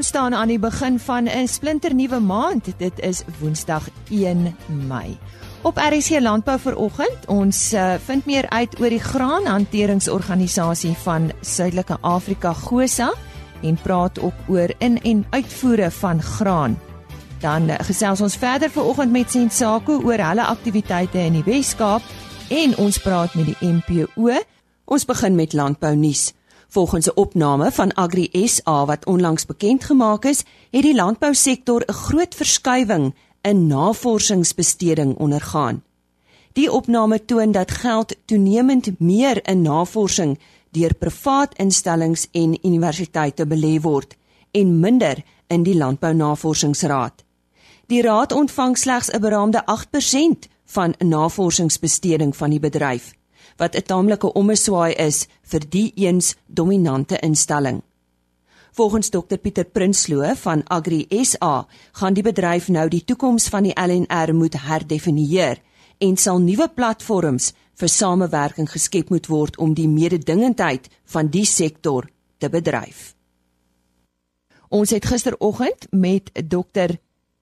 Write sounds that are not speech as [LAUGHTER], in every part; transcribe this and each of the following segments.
Ons staan aan die begin van 'n splinternuwe maand. Dit is Woensdag 1 Mei. Op RC Landbou vanoggend, ons uh, vind meer uit oor die graanhanteringsorganisasie van Suidelike Afrika GOSA en praat ook oor in- en uitvoere van graan. Dan gesels ons verder vanoggend met Sensako oor hulle aktiwiteite in die Wes-Kaap en ons praat met die MPO. Ons begin met landbou nuus. Volgens 'n opname van Agri SA wat onlangs bekend gemaak is, het die landbousektor 'n groot verskywing in navorsingsbesteding ondergaan. Die opname toon dat geld toenemend meer in navorsing deur privaat instellings en universiteite belê word en minder in die Landbounavorsingsraad. Die raad ontvang slegs 'n beraamde 8% van navorsingsbesteding van die bedryf wat 'n taamlike ommeswaai is vir die eens dominante instelling. Volgens Dr Pieter Prinsloo van Agri SA gaan die bedryf nou die toekoms van die LNR moet herdefinieer en sal nuwe platforms vir samewerking geskep moet word om die mededingendheid van die sektor te bedryf. Ons het gisteroggend met Dr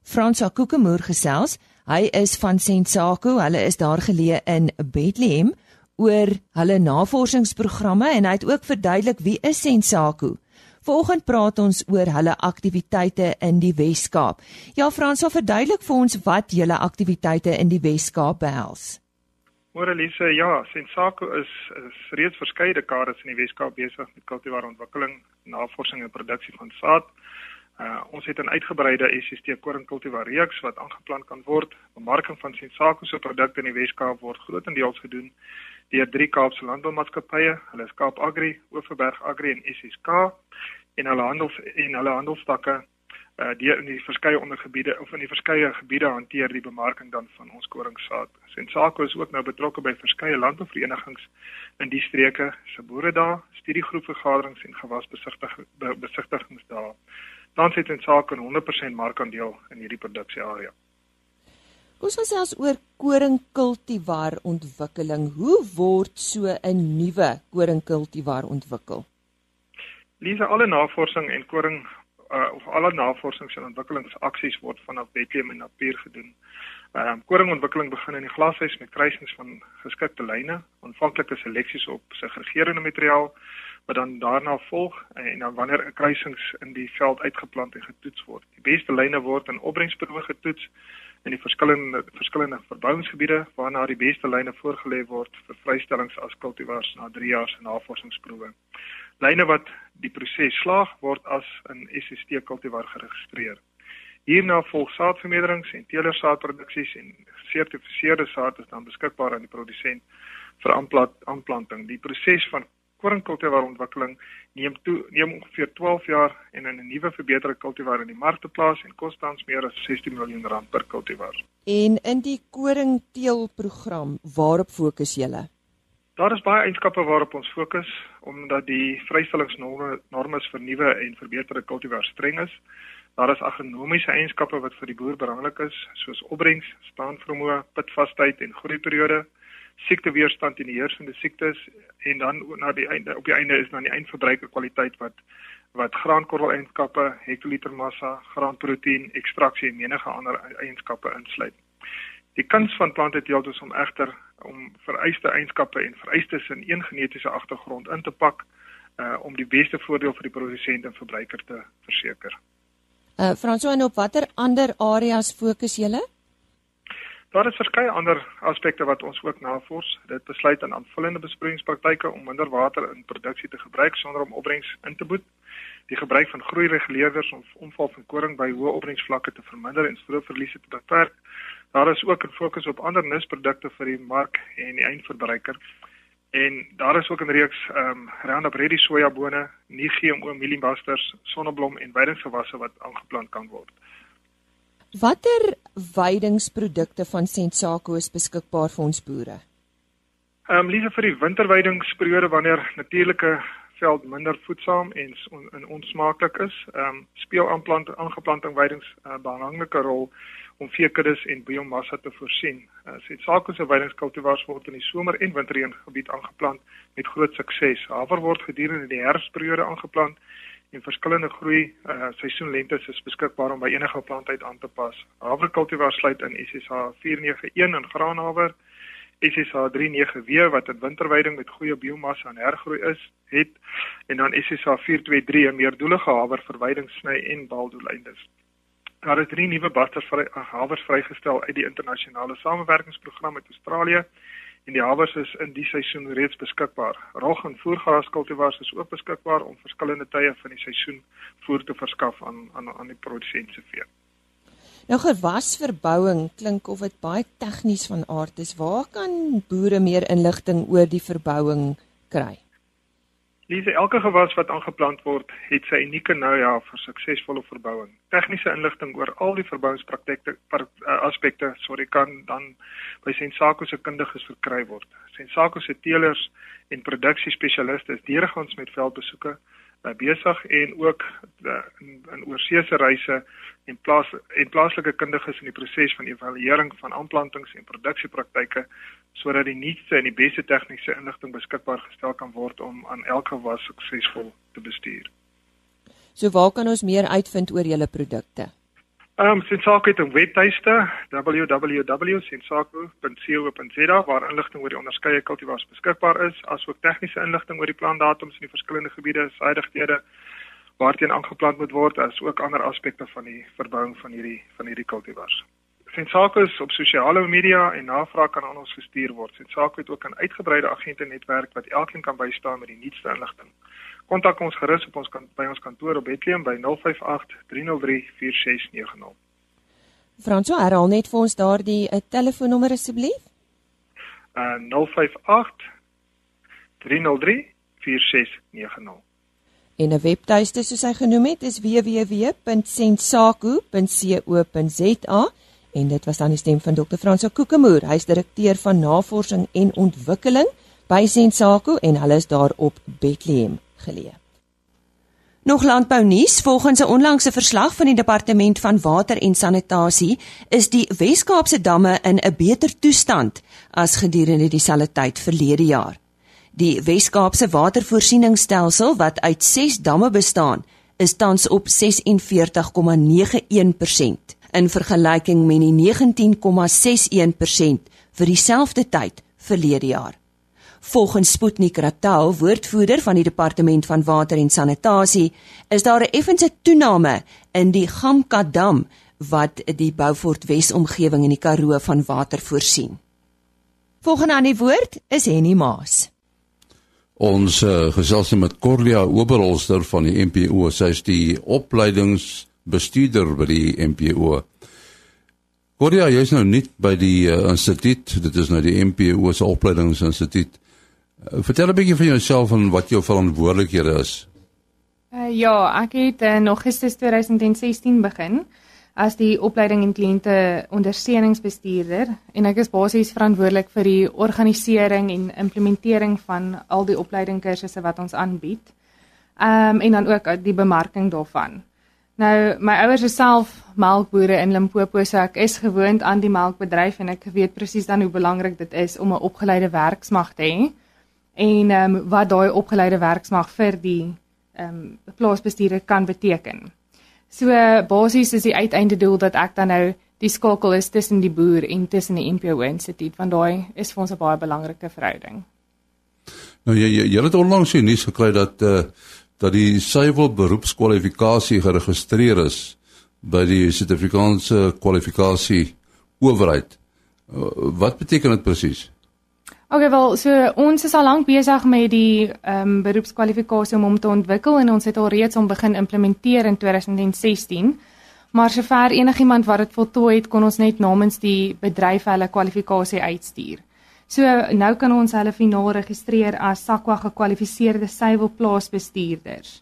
Fransa Kokemoer gesels. Hy is van Sensako. Hulle is daar geleë in Bethlehem oor hulle navorsingsprogramme en hy het ook verduidelik wie is Sensako. Vanoggend praat ons oor hulle aktiwiteite in die Wes-Kaap. Ja, Frans, sal verduidelik vir ons wat julle aktiwiteite in die Wes-Kaap behels. Moralise, ja, Sensako is is reeds verskeie dekades in die Wes-Kaap besig met kultivare ontwikkeling, navorsing en produksie van saad. Uh, ons het 'n uitgebreide SST koringkultivar reeks wat aangeplant kan word. Bemarking van Sensako se produkte in die Wes-Kaap word grootendeels gedoen deur drie Kaapse landboumaatskappye. Hulle is Kaap Agri, Oeverberg Agri en SSK en hulle handels en hulle handelstakke uh deur in die verskeie ondergebiede of in die verskeie gebiede hanteer die bemarking dan van ons koringsaad. Sensako is ook nou betrokke by verskeie landbouverenigings in die streke se boere daar, studiegroepvergaderings en gewasbesigtigings besigtigings daar. Dan sit Sensako 'n 100% markandeel in hierdie produksiearea. Ons gesels oor koringkultivar ontwikkeling. Hoe word so 'n nuwe koringkultivar ontwikkel? Lisa, alle navorsing en koring uh, of alle navorsings en ontwikkelingsaksies word vanaf Bethlehem en Napier gedoen. Ehm um, koringontwikkeling begin in die glashuis met kruisings van geskikte lyne, aanvanklike seleksies op segregerende materiaal wat dan daarna volg en dan wanneer 'n kruisings in die veld uitgeplant en getoets word. Die beste lyne word in opbrengsproewe getoets in die verskillende verskillende verbouingsgebiede waarna die beste lyne voorgelê word vir vrystellings as kultivars na 3 jaar se navorsingsproewe. Lyne wat die proses slaag word as 'n SST kultivar geregistreer. Hierna volg saadvermeerderings en teelersaadproduksies en gesertifiseerde saad is dan beskikbaar aan die produsent vir aanplanting. Die proses van koringkultivar ontwikkeling neem toe neem ongeveer 12 jaar en in 'n nuwe verbeterde kultivar in die mark te plaas en kos tans meer as 16 miljoen rand per kultivar. En in die koringteelprogram, waarop fokus julle? Daar is baie eienskappe waarop ons fokus omdat die vrystellingsnorme normes vir nuwe en verbeterde kultivar streng is. Daar is agronomiese eienskappe wat vir die boer belangrik is, soos opbrengs, staanvermoë, pitvasheid en groeiperiode siekteweerstand teen die heersende siektes en dan na die einde op die einde is dan die eindverbruiker kwaliteit wat wat graankorrel eienskappe, hektoliter massa, graanproteïen, ekstraksie en menige ander eienskappe insluit. Die kuns van planteteelt is om egter om vereiste eienskappe en vereistes in een genetiese agtergrond in te pak uh om die beste voordeel vir die produsent en verbruiker te verseker. Uh Franso en op watter ander areas fokus julle? Daar is verskeie ander aspekte wat ons ook navors. Dit besluit aan aanvullende besproeiingspraktyke om minder water in produksie te gebruik sonder om opbrengs in te boet. Die gebruik van groeireguleerders om omval van koring by hoë opbrengsvlakke te verminder en stroopverliese te beperk. Daar is ook 'n fokus op ander nisprodukte vir die mark en die eindverbruiker. En daar is ook 'n reeks ehm um, Roundup Ready sojabone, nie GMO mieliebasters, sonneblom en weidingsgewasse wat aangeplant kan word. Watter weidingsprodukte van Sensako is beskikbaar vir ons boere? Ehm um, liewe vir die winterweidingsperiode wanneer natuurlike veld minder voedsaam en on, en onsmaaklik is, ehm um, speel aanplant aangeplanting weidings 'n uh, belangrike rol om veekuddes en biomassa te voorsien. Uh, Sensako se weidingskultivars word in die somer en winterreën gebied aangeplant met groot sukses. Haver word gedurende die herfsperiode aangeplant en verskillende groei uh, seisoenlengtes is beskikbaar om by enige plantheid aan te pas. Haverkultivar sluit in SSH 491 in graanhaver, SSH 39W wat in winterweiding met goeie biomassa en hergroei is, het en dan SSH 423 'n meerdoelige haver vir weiding, sny en baaldoeleindes. Daar is drie nuwe basters vry havers vrygestel uit die internasionale samewerkingsprogram met Australië en die havers is in die seisoen reeds beskikbaar. Rog en voergras kultivars is ook beskikbaar om verskillende tye van die seisoen voer te verskaf aan aan aan die produsent se vee. Nou gewasverbouing klink of dit baie tegnies van aard is. Waar kan boere meer inligting oor die verbouing kry? Lise, elke gewas wat aangeplant word, het sy unieke know-how vir suksesvolle verbouing. Tegniese inligting oor al die verbouingspraktyke per uh, aspekte, sorry, kan dan by Sensako se kundiges verkry word. Sensako se teelers en produksiespesialiste is deurgangs met veldbesoeke uh, besig en ook uh, in, in oorseese reise en plaas en plaaslike kundiges in die proses van evaluering van aanplantings en produksiepraktyke sodat die nuutste en die beste tegniese inligting beskikbaar gestel kan word om aan elke was suksesvol te bestuur. So waar kan ons meer uitvind oor julle produkte? Ehm um, Sensako het 'n webtuiste www.sensako.co.za waar inligting oor die onderskeie kultivars beskikbaar is, asook tegniese inligting oor die plantdatums in die verskillende gebiede, suidighede waarteen aangeplant moet word, asook ander aspekte van die verbouing van hierdie van hierdie kultivars. Sensako is op sosiale media en navraag kan aan ons gestuur word. Sensako het ook 'n uitgebreide agente netwerk wat elkeen kan bystaan met die nuutste inligting. Kontak ons gerus op ons kan by ons kantoor op Bethlehem by 058 303 4690. Franso, herhaal net vir ons daardie eh, telefoonnommer asseblief. Uh 058 303 4690. En 'n webtuiste soos hy genoem het is www.sensako.co.za en dit was dan die stem van Dr. Franso Kokemoer. Hy is direkteur van navorsing en ontwikkeling by Sensako en hulle is daar op Bethlehem geleë. Nog landbou nuus, volgens 'n onlangse verslag van die Departement van Water en Sanitasie, is die Wes-Kaapse damme in 'n beter toestand as gedurende dieselfde tyd verlede jaar. Die Wes-Kaapse watervoorsieningsstelsel wat uit 6 damme bestaan, is tans op 46,91% in vergelyking met die 19,61% vir dieselfde tyd verlede jaar. Volgens Sputnik Ratal, woordvoerder van die Departement van Water en Sanitasie, is daar 'n effense toename in die Gamkadam wat die Beaufort Wes omgewing in die Karoo van water voorsien. Volgende aan die woord is Henny Maas. Ons uh, gesels met Corlia Oberholster van die MPO, sy is die opleidings bestuurder by die MPO. Cordia, jy's nou nie by die uh, instituut, dit is nou die MPO se opleidingsinstituut. Uh, vertel 'n bietjie van jouself en wat jou verantwoordelikhede is. Uh, ja, ek het uh, nog gister 2016 begin as die opleiding en kliënte ondersteuningsbestuurder en ek is basies verantwoordelik vir die organisering en implementering van al die opleidingkursusse wat ons aanbied. Ehm um, en dan ook die bemarking daarvan. Nou my ouers is self melkbore in Limpopo, so ek is gewoond aan die melkbedryf en ek weet presies dan hoe belangrik dit is om 'n opgeleide werksmag te hê. En ehm um, wat daai opgeleide werksmag vir die ehm um, plaasbestuurder kan beteken. So basies is die uiteinde doel dat ek dan nou die skakel is tussen die boer en tussen die NPO instituut want daai is vir ons 'n baie belangrike verhouding. Nou jy jy, jy het onlangs hier nuus gekry dat eh uh, dat die suiwel beroepskwalifikasie geregistreer is by die Suid-Afrikaanse kwalifikasie owerheid. Uh, wat beteken dit presies? Okay, wel, so ons is al lank besig met die ehm um, beroepskwalifikasie om hom te ontwikkel en ons het al reeds om begin implementeer in 2016. Maar sover enigiemand wat dit voltooi het, kon ons net namens die bedryf hulle kwalifikasie uitstuur. So nou kan ons hulle finaal registreer as SAQA gekwalifiseerde suiwelplaasbestuurders.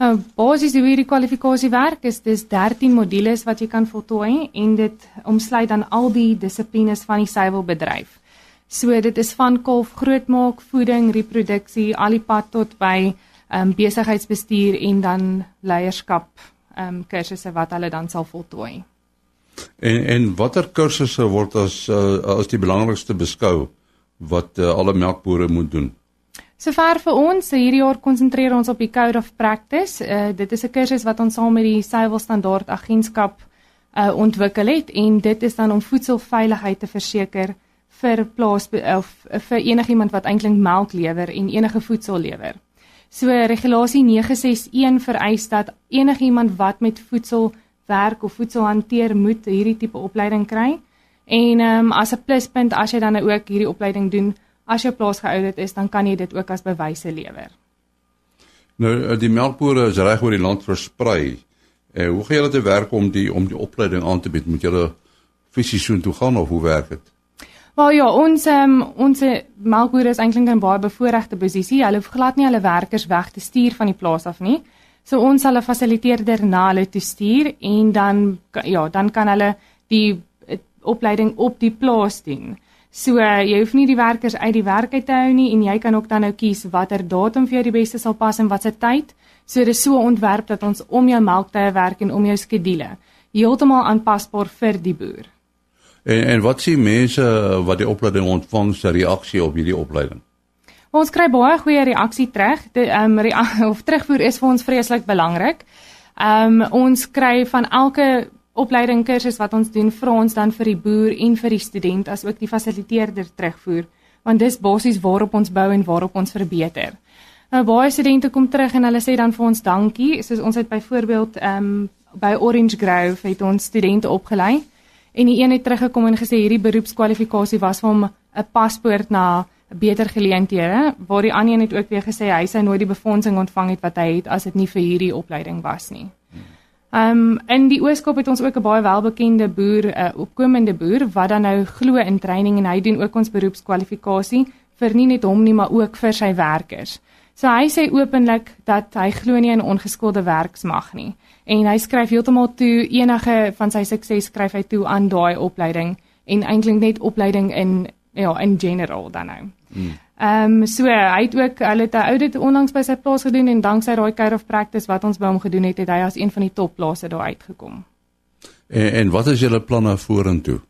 Nou basies hoe hierdie kwalifikasie werk is dis 13 modules wat jy kan voltooi en dit omsluit dan al die dissiplines van die suiwelbedryf. So dit is van kalf grootmaak, voeding, reproduksie, al die pad tot by ehm um, besigheidsbestuur en dan leierskap ehm um, kursusse wat hulle dan sal voltooi. En en watter kursusse word as uh, as die belangrikste beskou wat uh, alle melkbore moet doen? Sover vir ons, hierdie jaar konsentreer ons op die Code of Practice. Uh dit is 'n kursus wat ons saam met die Suiwel Standaard Agentskap uh ontwikkel het en dit is dan om voedselveiligheid te verseker vir plaas of vir enigiemand wat eintlik melk lewer en enige voedsel lewer. So regulasie 961 vereis dat enigiemand wat met voedsel werk of voedsel hanteer moet hierdie tipe opleiding kry. En ehm um, as 'n pluspunt as jy dan ook hierdie opleiding doen, as jou plaas geoudit is, dan kan jy dit ook as bewyse lewer. Nou eh, die melkbore is reg oor die land versprei. Eh hoe gaan julle te werk om die om die opleiding aan te bied? Moet julle fisies so toe gaan of hoe werk dit? Wel ja, ons um, ons melkbore is eintlik in baie bevoordeelde posisie. Hulle hoef glad nie hulle werkers weg te stuur van die plaas af nie. So ons sal 'n fasiliteerder na hulle toe stuur en dan ja, dan kan hulle die opleiding op die plaas doen. So uh, jy hoef nie die werkers uit die werk uit te hou nie en jy kan ook dan nou kies watter datum vir jou die beste sal pas en watse tyd. So dit is so ontwerp dat ons om jou melktye werk en om jou skedule heeltemal aanpasbaar vir die boer. En en wat sien mense wat die opleiding ontvang se reaksie op hierdie opleiding? Ons kry baie goeie reaksie terug. Die ehm um, [LAUGHS] of terugvoer is vir ons vreeslik belangrik. Ehm um, ons kry van elke opleiding kursus wat ons doen vir ons dan vir die boer en vir die student as ook die fasiliteerder terugvoer want dis basies waarop ons bou en waarop ons verbeter. Nou baie studente kom terug en hulle sê dan vir ons dankie soos ons het byvoorbeeld ehm um, by Orange Grove het ons studente opgelei en die een het teruggekom en gesê hierdie beroepskwalifikasie was vir hom 'n paspoort na beter geleenthede waar die ander een het ook weer gesê hy sou nooit die befondsing ontvang het wat hy het as dit nie vir hierdie opleiding was nie. Ehm um, in die Ooskaap het ons ook 'n baie welbekende boer, 'n uh, opkomende boer wat dan nou glo in training en hy doen ook ons beroepskwalifikasie vir nie net hom nie, maar ook vir sy werkers. So hy sê openlik dat hy glo nie in ongeskoelde werksmag nie en hy skryf heeltemal toe enige van sy sukses skryf hy toe aan daai opleiding en eintlik net opleiding in ja, in general dan nou. Ehm um, so hy het ook hulle het 'n audit onlangs by sy plaas gedoen en danksy daai code of practice wat ons by hom gedoen het, het hy as een van die topplase daar uitgekom. En en wat is julle planne vorentoe?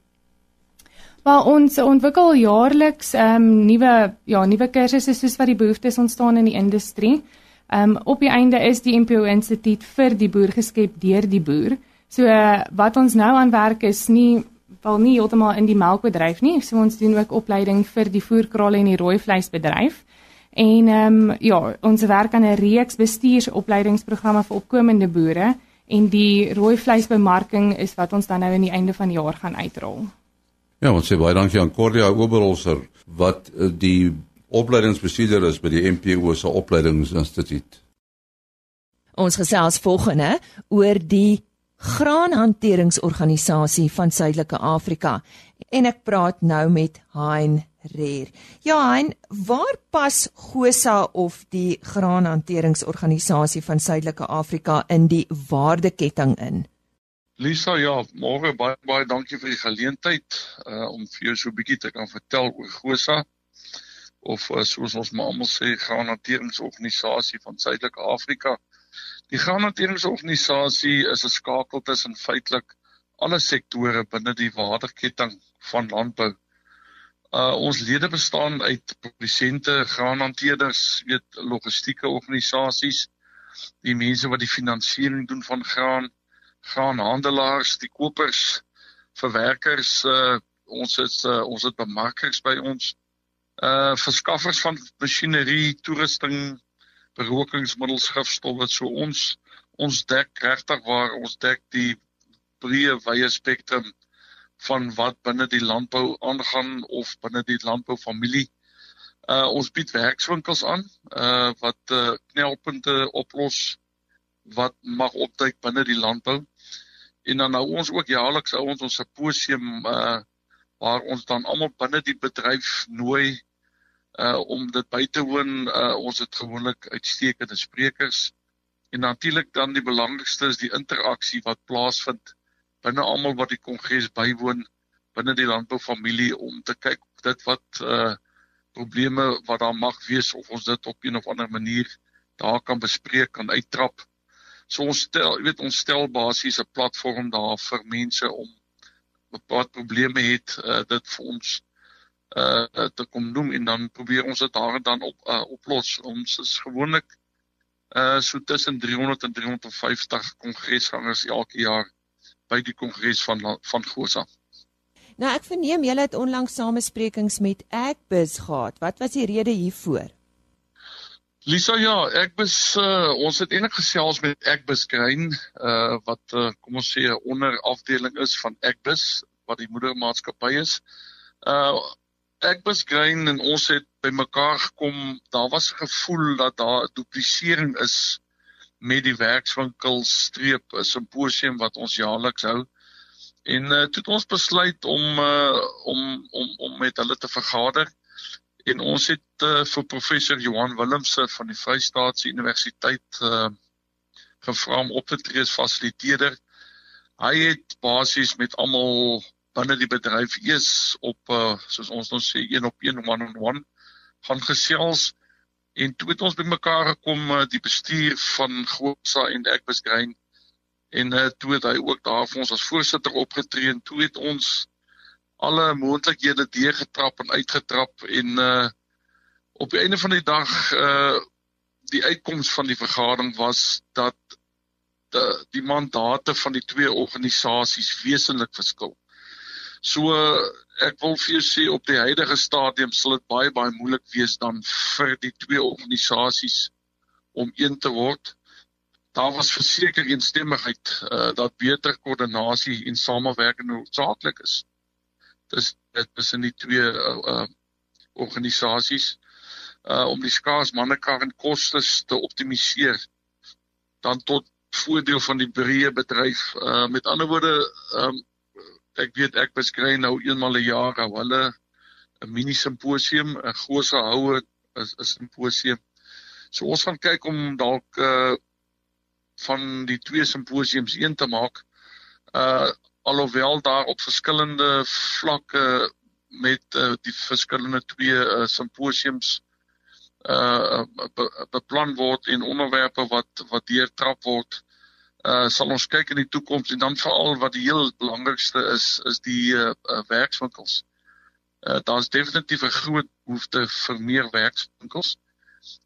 Maar ons ontwikkel jaarliks ehm um, nuwe ja, nuwe kursusse soos wat die behoeftes ontstaan in die industrie. Ehm um, op die einde is die MPO Instituut vir die boer geskep deur die boer. So uh, wat ons nou aan werk is nie val nie heeltemal in die melkbedryf nie. So ons doen ook opleiding vir die voerkrale en die rooi vleisbedryf. En ehm um, ja, ons werk aan 'n reeks bestuursopleidingsprogramme vir opkomende boere en die rooi vleisbemarking is wat ons dan nou in die einde van die jaar gaan uitrol. Ja, ons sê baie dankie aan Cordia Oberholzer wat eh, die opleidingsbestuurder is by die MPO se opleidingsinstituut. Ons gesels volgende oor die graanhanteringsorganisasie van Suidelike Afrika en ek praat nou met Hein Reer. Ja Hein, waar pas Gosa of die graanhanteringsorganisasie van Suidelike Afrika in die waardeketting in? Lisa, ja, môre baie baie dankie vir die geleentheid uh om vir jou so 'n bietjie te kan vertel oor Gosa of uh, soos ons maar almal sê graanhanteringsorganisasie van Suidelike Afrika. Die Graanhanteringsorganisasie is 'n skakel tussen feitelik alle sektore binne die waardeketting van landbou. Uh ons lede bestaan uit produsente, graanhanteerders, weet logistieke organisasies, die mense wat die finansiering doen van graan, graanhandelaars, die kopers, verwerkers, uh ons is uh, ons het bemarkers by ons. Uh verskaffers van masjinerie, toerusting, berookingsmiddels gifstowwe so ons ons dek regtig waar ons dek die breë wye spektrum van wat binne die landbou aangaan of binne die landboufamilie. Uh ons bied werkswinkels aan uh wat uh, knelpunte oplos wat mag opduik binne die landbou. En dan nou ons ook jaarliks ons ons simposium uh waar ons dan almal binne die bedryf nooi uh om dit by te woon uh ons het gewoonlik uitstekende sprekers. En natuurlik dan die belangrikste is die interaksie wat plaasvind binne almal wat die kongres bywoon binne die landboufamilie om te kyk dit wat uh probleme wat daar mag wees of ons dit op een of ander manier daar kan bespreek kan uittrap. So ons stel jy weet ons stel basies 'n platform daar vir mense om wat probleme het uh, dit vir ons uh te kom noem en dan probeer ons dit daar dan op uh, oplos. Ons is gewoonlik uh so tussen 300 en 350 kongresgangers elke jaar by die kongres van van Gosa. Nou ek verneem julle het onlangs samesprekings met Agbus gehad. Wat was die rede hiervoor? Lisa ja, Agbus uh, ons het enig gesels met Agbus Grain uh wat uh, kom ons sê 'n onderafdeling is van Agbus wat die moedermaatskappy is. Uh Agbus Grain en ons het bymekaar gekom. Daar was 'n gevoel dat daar duplisering is met die werkswinkel streep 'n simposium wat ons jaarliks hou. En uh, toe het ons besluit om uh, om om om met hulle te vergader en ons het uh, vir professor Johan Willemse van die Vrystaatse Universiteit uh, gevra om op te tree as fasiliteerder. Hy het basies met almal binne die bedryf eers op uh, soos ons nou sê een op een one on one gaan gesels en toe het ons bymekaar gekom uh, die bestuur van Gosa en Ekbus Grain en uh, toe het hy ook daar vir ons as voorsitter opgetree en toe het ons alle moontlikhede deurgetrap en uitgetrap en uh op die einde van die dag uh die uitkoms van die vergadering was dat die, die mandate van die twee organisasies wesentlik verskil. So ek wil vir jou sê op die huidige stadium sal dit baie baie moeilik wees dan vir die twee organisasies om een te word daar was verseker eensstemmigheid uh, dat beter koördinasie en samewerking noodsaaklik is. Dis dit is in die twee uh, uh, organisasies uh, om die skaars mannekar en kostes te optimaliseer dan tot voordeel van die breë bedryf. Uh, met ander woorde, um, ek weet ek beskryf nou eenmal 'n jaar hou hulle 'n mini simposium, 'n groot houe is 'n simposium. So ons gaan kyk om dalk uh, van die twee simposiums een te maak. Uh alhoewel daar op verskillende vlakke met uh, die verskillende twee uh, simposiums uh be, beplan word en onderwerpe wat wat deurtrap word. Uh sal ons kyk in die toekoms en dan veral wat die heel belangrikste is is die uh, uh werkswinkels. Uh daar's definitief 'n groot behoefte vir meer werkswinkels. Uh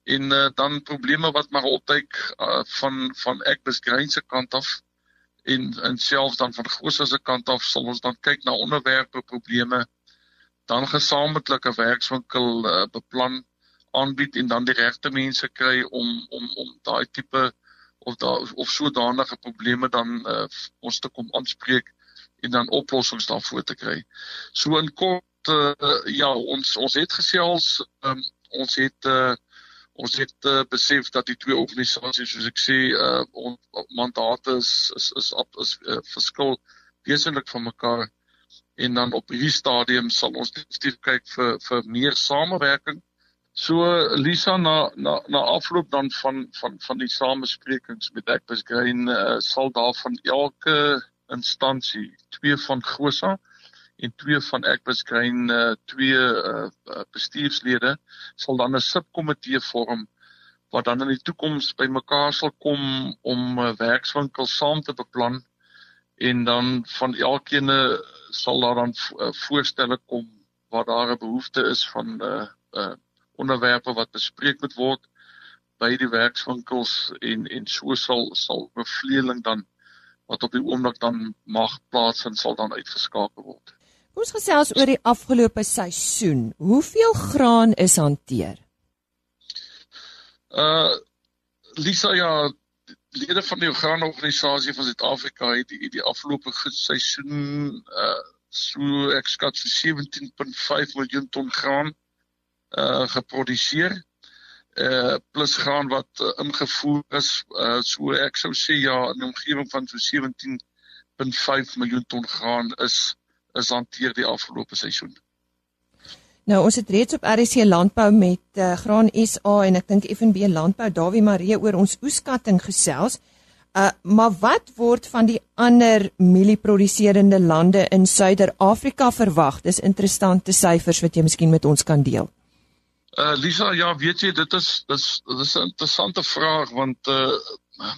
en uh, dan probleme wat maar opduik uh, van van ek beskryf se kant af en en selfs dan van Gosa se kant af sal ons dan kyk na onderwerpe probleme dan gesamentlike werkswinkel uh, beplan aanbied en dan die regte mense kry om om om daai tipe of daar of sodanige probleme dan uh, ons te kom aanspreek en dan oplossings daarvoor te kry. So in kort uh, ja, ons ons het gesels um, ons het uh, ons het uh, besef dat die twee organisasies soos ek sê uh ons mandate is is is is, is uh, verskil wesentlik van mekaar en dan op hierdie stadium sal ons definitief kyk vir vir meer samewerking. So Lisa na na na afloop dan van van van die samesprekings met Ekbus Green uh, sal daar van elke instansie twee van Gosa en twee van ek beskryf uh, twee uh, bestuurslede sal dan 'n subkomitee vorm wat dan in die toekoms bymekaar sal kom om 'n uh, werkswinkel saam te beplan en dan van elkeen sal daar dan uh, voorstelle kom waar daar 'n behoefte is van uh, uh, onderwerpe wat bespreek moet word by die werkswinkels en en so sal sal bevleeling dan wat op die oomblik dan mag plaasvind sal dan uitgeskakel word. Ons gesels oor die afgelope seisoen. Hoeveel graan is hanteer? Uh Lisa ja, lede van die graanorganisasie van Suid-Afrika het die, die afgelope seisoen uh so ek skat so 17.5 miljoen ton graan uh geproduseer. Uh plus graan wat uh, ingevoer is uh so ek sou sê ja in die omgewing van so 17.5 miljoen ton graan is is hanteer die afgelope seisoen. Nou ons het reeds op RC Landbou met uh, Graan SA en ek dink FNB Landbou Dawie Marie oor ons oeskatting gesels. Uh maar wat word van die ander mielieproduserende lande in Suider-Afrika verwag? Dis interessante syfers wat jy miskien met ons kan deel. Uh Lisa, ja, weet jy, dit is dis dis 'n interessante vraag want uh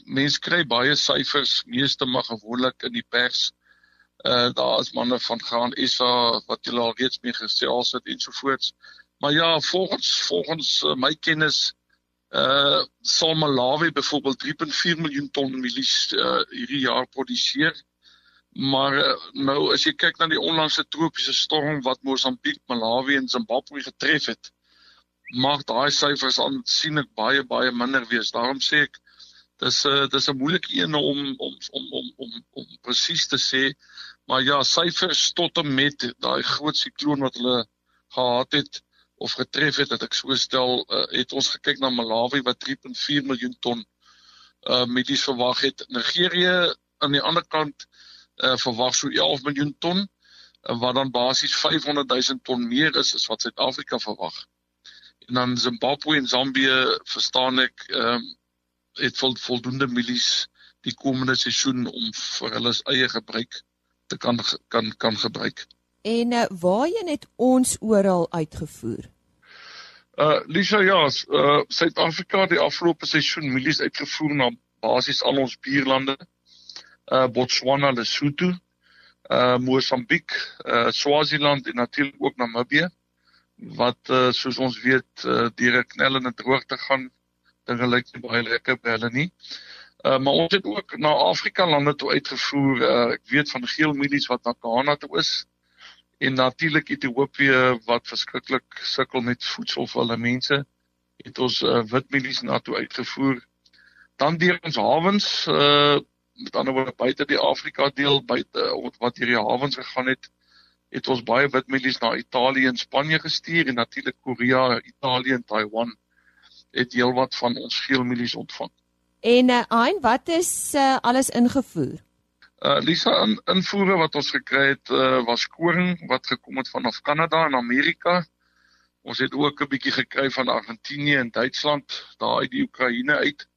mense kry baie syfers, meeste maar gewoonlik in die pers. Uh daar is manne van Graan SA wat julle al reeds mee gesels het ensovoorts. Maar ja, volgens volgens uh, my kennis uh sal Malawi byvoorbeeld 3.4 miljoen ton mielies uh hierdie jaar produseer. Maar uh, nou as jy kyk na die onlangse tropiese storm wat Mosambiek, Malawi en Zimbabwe getref het, mag daai syfers aansienlik baie baie minder wees. Daarom sê ek dis 'n uh, dis 'n moeilike een om om om om om om presies te sê. Maar ja, syfers tot en met daai groot sikloon wat hulle gehad het of getref het, dat ek so stel, uh, het ons gekyk na Malawi wat 3.4 miljoen ton uh medies verwag het. Nigerië aan die ander kant uh verwag so 11 miljoen ton uh, wat dan basies 500 000 ton meer is as wat Suid-Afrika verwag. En dan Zimbabwe en Zambië verstaan ek ehm um, het vol, voldoende mielies die komende seisoen om vir hulle eie gebruik te kan kan kan gebruik. En uh, waarheen het ons oral uitgevoer? Uh Lisa ja, uh Suid-Afrika die afgelope seisoen mielies uitgevoer na basies al ons buurlande. Uh Botswana, Lesotho, uh Mosambiek, uh Swaziland en natuurlik ook Namibië wat uh, soos ons weet uh, deur 'n knellende droogte gaan dinge lyk nie baie lekker by hulle nie. Uh, maar ons het ook na Afrika lande toe uitgevoer. Uh, ek weet van geel mielies wat na Ghana toe is en natuurlik Ethiopië wat verskriklik sukkel met voedsel vir hulle mense. Het ons uh, wit mielies na toe uitgevoer. Dan deur ons hawens uh met ander woorde buite die Afrika deel buite wat hierdie hawens gegaan het het ons baie witmielies na Italië en Spanje gestuur en natuurlik Korea, Italië en Taiwan het heelwat van ons geelmielies ontvang. En uh, Ein, wat is uh, alles ingevoer? Uh Lisa, in, invoere wat ons gekry het uh, was koring wat gekom het vanaf Kanada en Amerika. Ons het ook 'n bietjie gekry van Argentinië en Duitsland, daar uit die Oekraïne uit.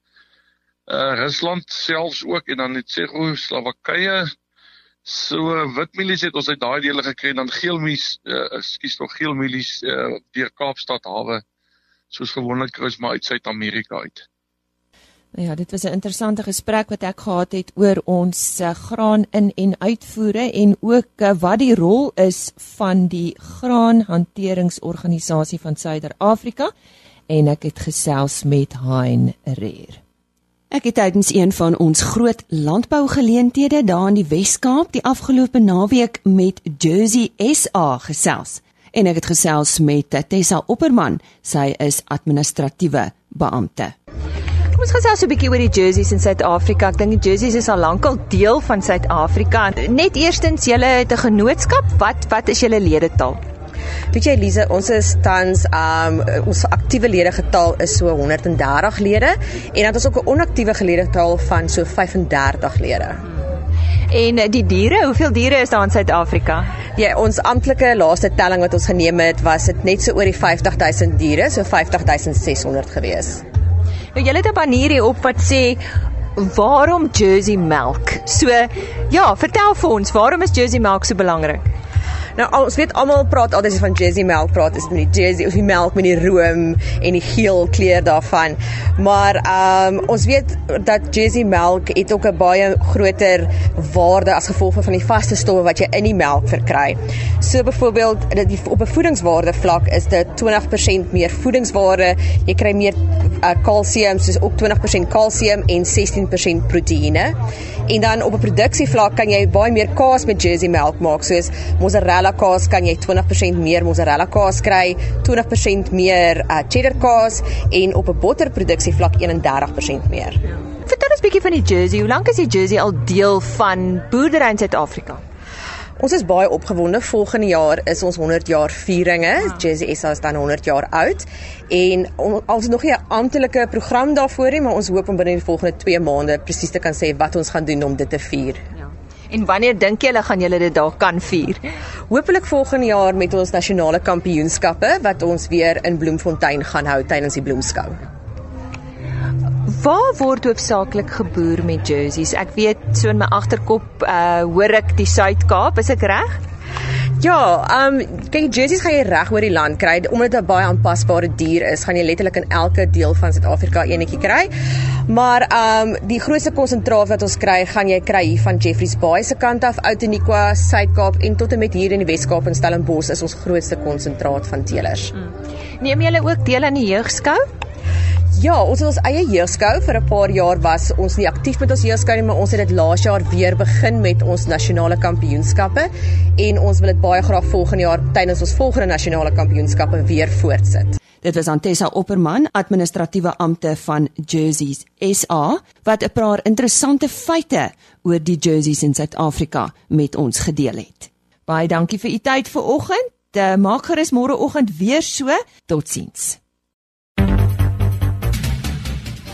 Uh Rusland selfs ook en dan net Tsjechoslowakye, So witmielies het ons uit daai dele gekry en dan geelmielies, uh, ekskuus tog geelmielies uh, deur Kaapstad hawe soos gewoonlik kruis maar uit Suid-Amerika uit. Ja, dit was 'n interessante gesprek wat ek gehad het oor ons uh, graan in en uitvoere en ook uh, wat die rol is van die graanhanteringsorganisasie van Suider-Afrika en ek het gesels met Hein Reer. Ek het tydens een van ons groot landbougeleenthede daar in die Wes-Kaap die afgelope naweek met Jersey SA gesels. En ek het gesels met Tessa Opperman. Sy is administratiewe beampte. Kom ons gesels 'n bietjie oor die jerseys in Suid-Afrika. Ek dink die jerseys is al lankal deel van Suid-Afrika. Net eerstens, julle het 'n genootskap. Wat wat is julle ledetal? Weet jy Elise, ons is tans um ons aktiewe lede getal is so 130 lede en dan het ons ook 'n onaktiewe lede getal van so 35 lede. En die diere, hoeveel diere is daar in Suid-Afrika? Ja, ons amptelike laaste telling wat ons geneem het, was dit net so oor die 50000 diere, so 50600 gewees. Nou julle het 'n banier hier op wat sê waarom Jersey melk? So ja, vertel vir ons, waarom is Jersey melk so belangrik? Nou ons weet almal praat altyd van Jersey melk, praat is met die Jersey of die melk met die room en die geel kleur daarvan. Maar ehm um, ons weet dat Jersey melk het ook 'n baie groter waarde as gevolg van die vaste stowwe wat jy in die melk verkry. So byvoorbeeld dat op 'n voedingswaarde vlak is dit 20% meer voedingswaarde. Jy kry meer kalsium, uh, soos ook 20% kalsium en 16% proteïene. En dan op 'n produksievlak kan jy baie meer kaas met Jersey melk maak, soos mozzarella mozzarella kaas kan jy 20% meer mozzarella kaas kry, 20% meer uh, cheddar kaas en op 'n botterproduksie vlak 31% meer. Ja. Vertel ons bietjie van die Jersey. Hoe lank is die Jersey al deel van boerdery in Suid-Afrika? Ons is baie opgewonde. Volgende jaar is ons 100 jaar vieringe. Wow. Jersey SA is dan 100 jaar oud en ons het nog nie 'n amptelike program daarvoor nie, maar ons hoop om binne die volgende 2 maande presies te kan sê wat ons gaan doen om dit te vier. En wanneer dink julle gaan julle dit daar kan vier? Hoopelik volgende jaar met ons nasionale kampioenskappe wat ons weer in Bloemfontein gaan hou tydens die bloemskou. Waar word hoofsaaklik geboer met jerseys? Ek weet so in my agterkop uh hoor ek die Suid-Kaap, is ek reg? Ja, ehm um, kyk jerseys gaan jy reg oor die land kry omdat dit 'n baie aanpasbare dier is. Gaan jy letterlik in elke deel van Suid-Afrika enetjie kry. Maar ehm um, die grootste konsentraat wat ons kry, gaan jy kry hier van Jeffreys Bay se kant af, Outeniqua, Suid-Kaap en tot en met hier in die Wes-Kaap in Stellenbosch is ons grootste konsentraat van teelers. Mm. Neem julle ook deel aan die jeugskou? Ja, ons het ons eie jeugskou vir 'n paar jaar was ons nie aktief met ons jeugskou nie, maar ons het dit laas jaar weer begin met ons nasionale kampioenskappe en ons wil dit baie graag volgende jaar tydens ons volgende nasionale kampioenskappe weer voortsit. Dit was Antessa Opperman, administratiewe ampte van Jerseys SA, wat 'n paar interessante feite oor die jerseys in Suid-Afrika met ons gedeel het. Baie dankie vir u tyd vanoggend. Maak gerus môreoggend weer so. Totsiens.